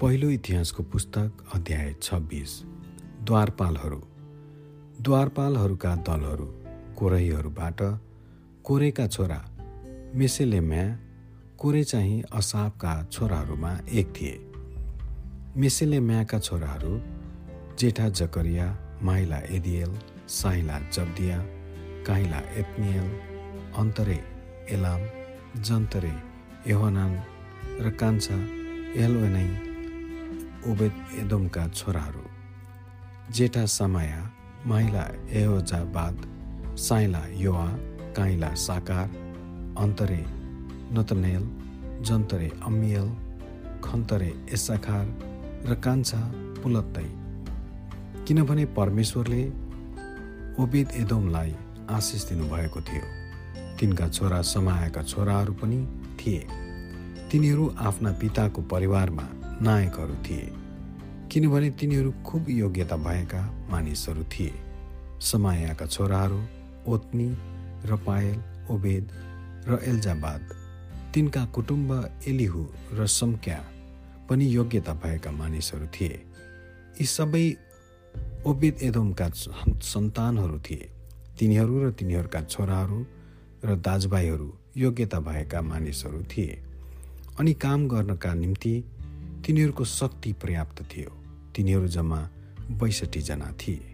पहिलो इतिहासको पुस्तक अध्याय छब्बिस। द्वारपालहरू। द्वारपालहरूका दलहरू कोरहीहरूबाट कोरेका छोरा मेसेलेम्या कोरे चाहिँ असाबका छोराहरूमा एक थिए। मेसेलेम्याका छोराहरू जेठा जकरिया माइला एदियल साइला जब्दिया काइला एत्नियल अन्तरे एलाम जन्तरे योहनान र कान्छा एलोनै ओबेद एदोमका छोराहरू। जेठा समाया माइला एहोजाबाद साइला योआ काइला साकार अन्तरे नतनेल जन्तरे अमियल खन्तरे एसाखार र कान्छा पुलत्तै। किनभने परमेश्वरले ओबेद एदोमलाई आशिष दिनुभएको थियो। तिनका छोरा समाएका छोराहरू पनि थिए। तिनीहरू आफ्ना पिताको परिवारमा नायकहरू थिए। किनभने तिनीहरू खुब योग्यता भएका मानिसहरू थिए। समायाका छोराहरू ओत्नी र पायल ओबेद र एल्जाबाद तिनका कुटुम्ब एलिहु र सम्क्या पनि योग्यता भएका मानिसहरू थिए। यी सबै ओबेद एदोमका सन्तानहरू थिए। तिनीहरू र तिनीहरूका छोराहरू र दाजुभाइहरू योग्यता भएका मानिसहरू थिए। अनि काम गर्नका निम्ति तिनीहरूको शक्ति पर्याप्त थियो। तिनीहरू जम्मा बैसठीजना थिए।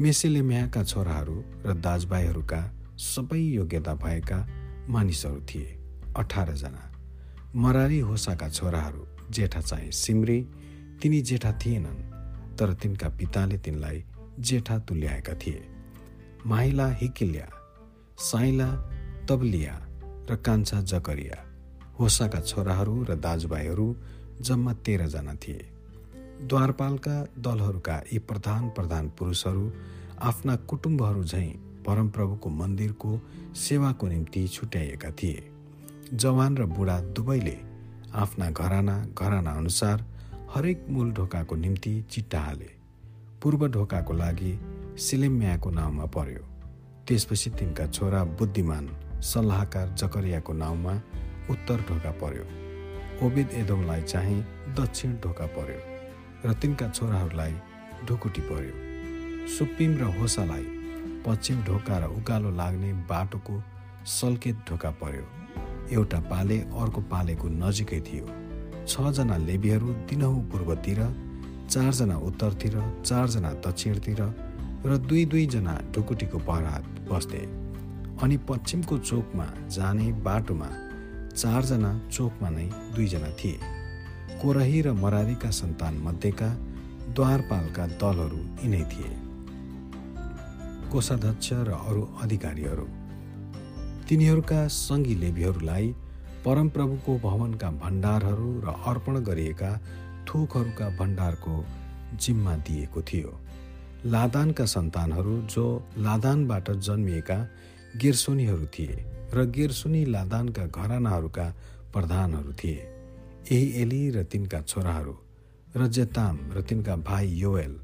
मेसेलेम्याका छोराहरू र दाजुभाइहरूका सबै योग्यता भएका मानिसहरू थिए। अठारजना मरारी होसाका छोराहरू जेठा चाहिँ सिमरी तिनी जेठा थिएनन् तर तिनका पिताले तिनलाई जेठा तुल्याएका थिए। माहिला हिकिल्या साइला तबलिया र कान्छा जकरिया। होसाका छोराहरू र दाजुभाइहरू जम्मा तेह्रजना थिए। द्वारपालका दलहरूका यी प्रधान प्रधान पुरुषहरू आफ्ना कुटुम्बहरू झैँ परमप्रभुको मन्दिरको सेवाको निम्ति छुट्याइएका थिए। जवान र बुढा दुवैले आफ्ना घराना घराना अनुसार हरेक मूल ढोकाको निम्ति चिट्टा हाले। पूर्व ढोकाको लागि सिलेम्याको नाउँमा पर्यो। त्यसपछि तिनका छोरा बुद्धिमान सल्लाहकार जकरियाको नाउँमा उत्तर ढोका पर्यो। ओबिद एदोमलाई चाहिँ दक्षिण ढोका पर्यो र तिनका छोराहरूलाई ढुकुटी पर्यो। सुप्पिम र होसालाई पश्चिम ढोका र उकालो लाग्ने बाटोको सल्केत ढोका पर्यो। एउटा पाले अर्को पालेको नजिकै थियो। छजना लेबीहरू दिनहुँ पूर्वतिर चारजना उत्तरतिर चारजना दक्षिणतिर र दुई दुईजना ढुकुटीको पहरा बस्थे। अनि पश्चिमको चोकमा जाने बाटोमा चारजना चोकमा नै दुईजना थिए। कोरही र मरारीका सन्तान मध्येका द्वारपालका दलहरू यिनै थिए। कोषाध्यक्ष र अरू अधिकारीहरू। तिनीहरूका सङ्गी लेबीहरूलाई परमप्रभुको भवनका भण्डारहरू र अर्पण गरिएका थोकहरूका भण्डारको जिम्मा दिएको थियो। लादानका सन्तानहरू जो लादानबाट जन्मिएका गिर्सोनीहरू थिए र गेरसुनी लादानका घरानाहरूका प्रधानहरू थिए। यही एली र तिनका छोराहरू र जेताम र तिनका भाइ योएल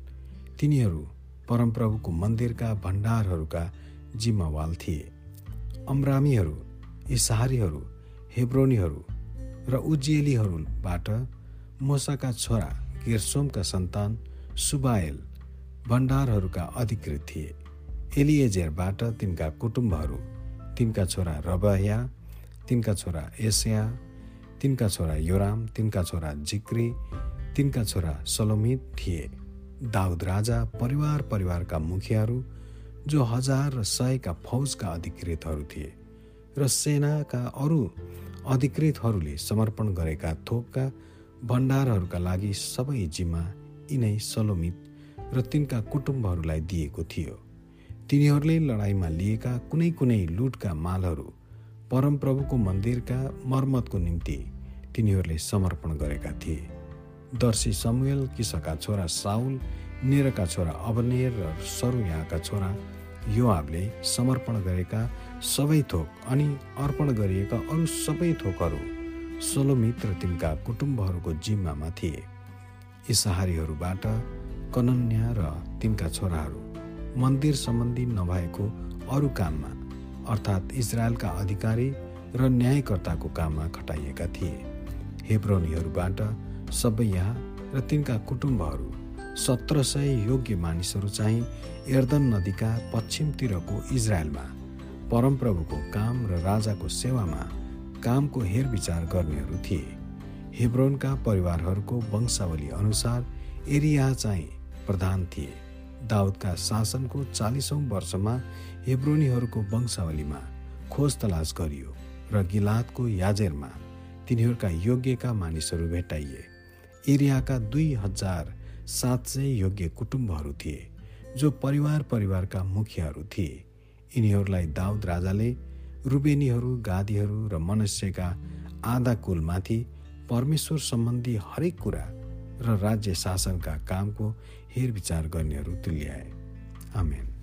तिनीहरू परमप्रभुको मन्दिरका भण्डारहरूका जिम्मावाल थिए। अमरामीहरू इसाहारीहरू हेब्रोनीहरू र उज्जेलीहरूबाट मोसाका छोरा गेरसोमका सन्तान सुबायल भण्डारहरूका अधिकृत थिए। एलिएजेरबाट तिनका कुटुम्बहरू तिनका छोरा रबया तिनका छोरा एसिया तिनका छोरा योराम तिनका छोरा जिक्री तिनका छोरा सलोमित थिए। दाउद राजा परिवार परिवारका मुखियाहरू जो हजार र सयका फौजका अधिकृतहरू थिए र सेनाका अरू अधिकृतहरूले समर्पण गरेका थोकका भण्डारहरूका लागि सबै जिम्मा यिनै सलोमित र तिनका कुटुम्बहरूलाई दिएको थियो। तिनीहरूले लडाइँमा लिएका कुनै कुनै लुटका मालहरू परमप्रभुको मन्दिरका मर्मतको निम्ति तिनीहरूले समर्पण गरेका थिए। दर्शी समुएल किसका छोरा साउल नेरका छोरा अवनेर र सरुयाका छोरा युवाबले समर्पण गरेका सबै थोक अनि अर्पण गरिएका अरू सबै थोकहरू सोलोमित र तिनका कुटुम्बहरूको जिम्मामा थिए। इसाहारीहरूबाट कनन्या र तिनका छोराहरू मन्दिर सम्बन्धी नभएको अरू काममा अर्थात् इजरायलका अधिकारी र न्यायकर्ताको काममा खटाइएका थिए। हेब्रोनीहरूबाट सबै यहाँ र तिनका कुटुम्बहरू सत्र सय योग्य मानिसहरू चाहिँ एर्दन नदीका पश्चिमतिरको इजरायलमा परमप्रभुको काम र राजाको सेवामा कामको हेरविचार गर्नेहरू थिए। हेब्रोनका परिवारहरूको वंशावली अनुसार एरिया चाहिँ प्रधान थिए। दाउदका शासनको चालिसौँ वर्षमा हेब्रोनीहरूको वंशावलीमा खोज तलास गरियो र गिलातको याजेरमा तिनीहरूका योग्यका मानिसहरू भेटाइए एरियाका दुई हजार सात सय योग्य कुटुम्बहरू थिए जो परिवार परिवारका मुखियाहरू थिए। यिनीहरूलाई दाउद राजाले रुबेनीहरू गादीहरू र मनुष्यका आधा कुलमाथि परमेश्वर सम्बन्धी हरेक कुरा र राज्य शासनका कामको हेरविचार गर्नेहरू तुल्याए। आमेन।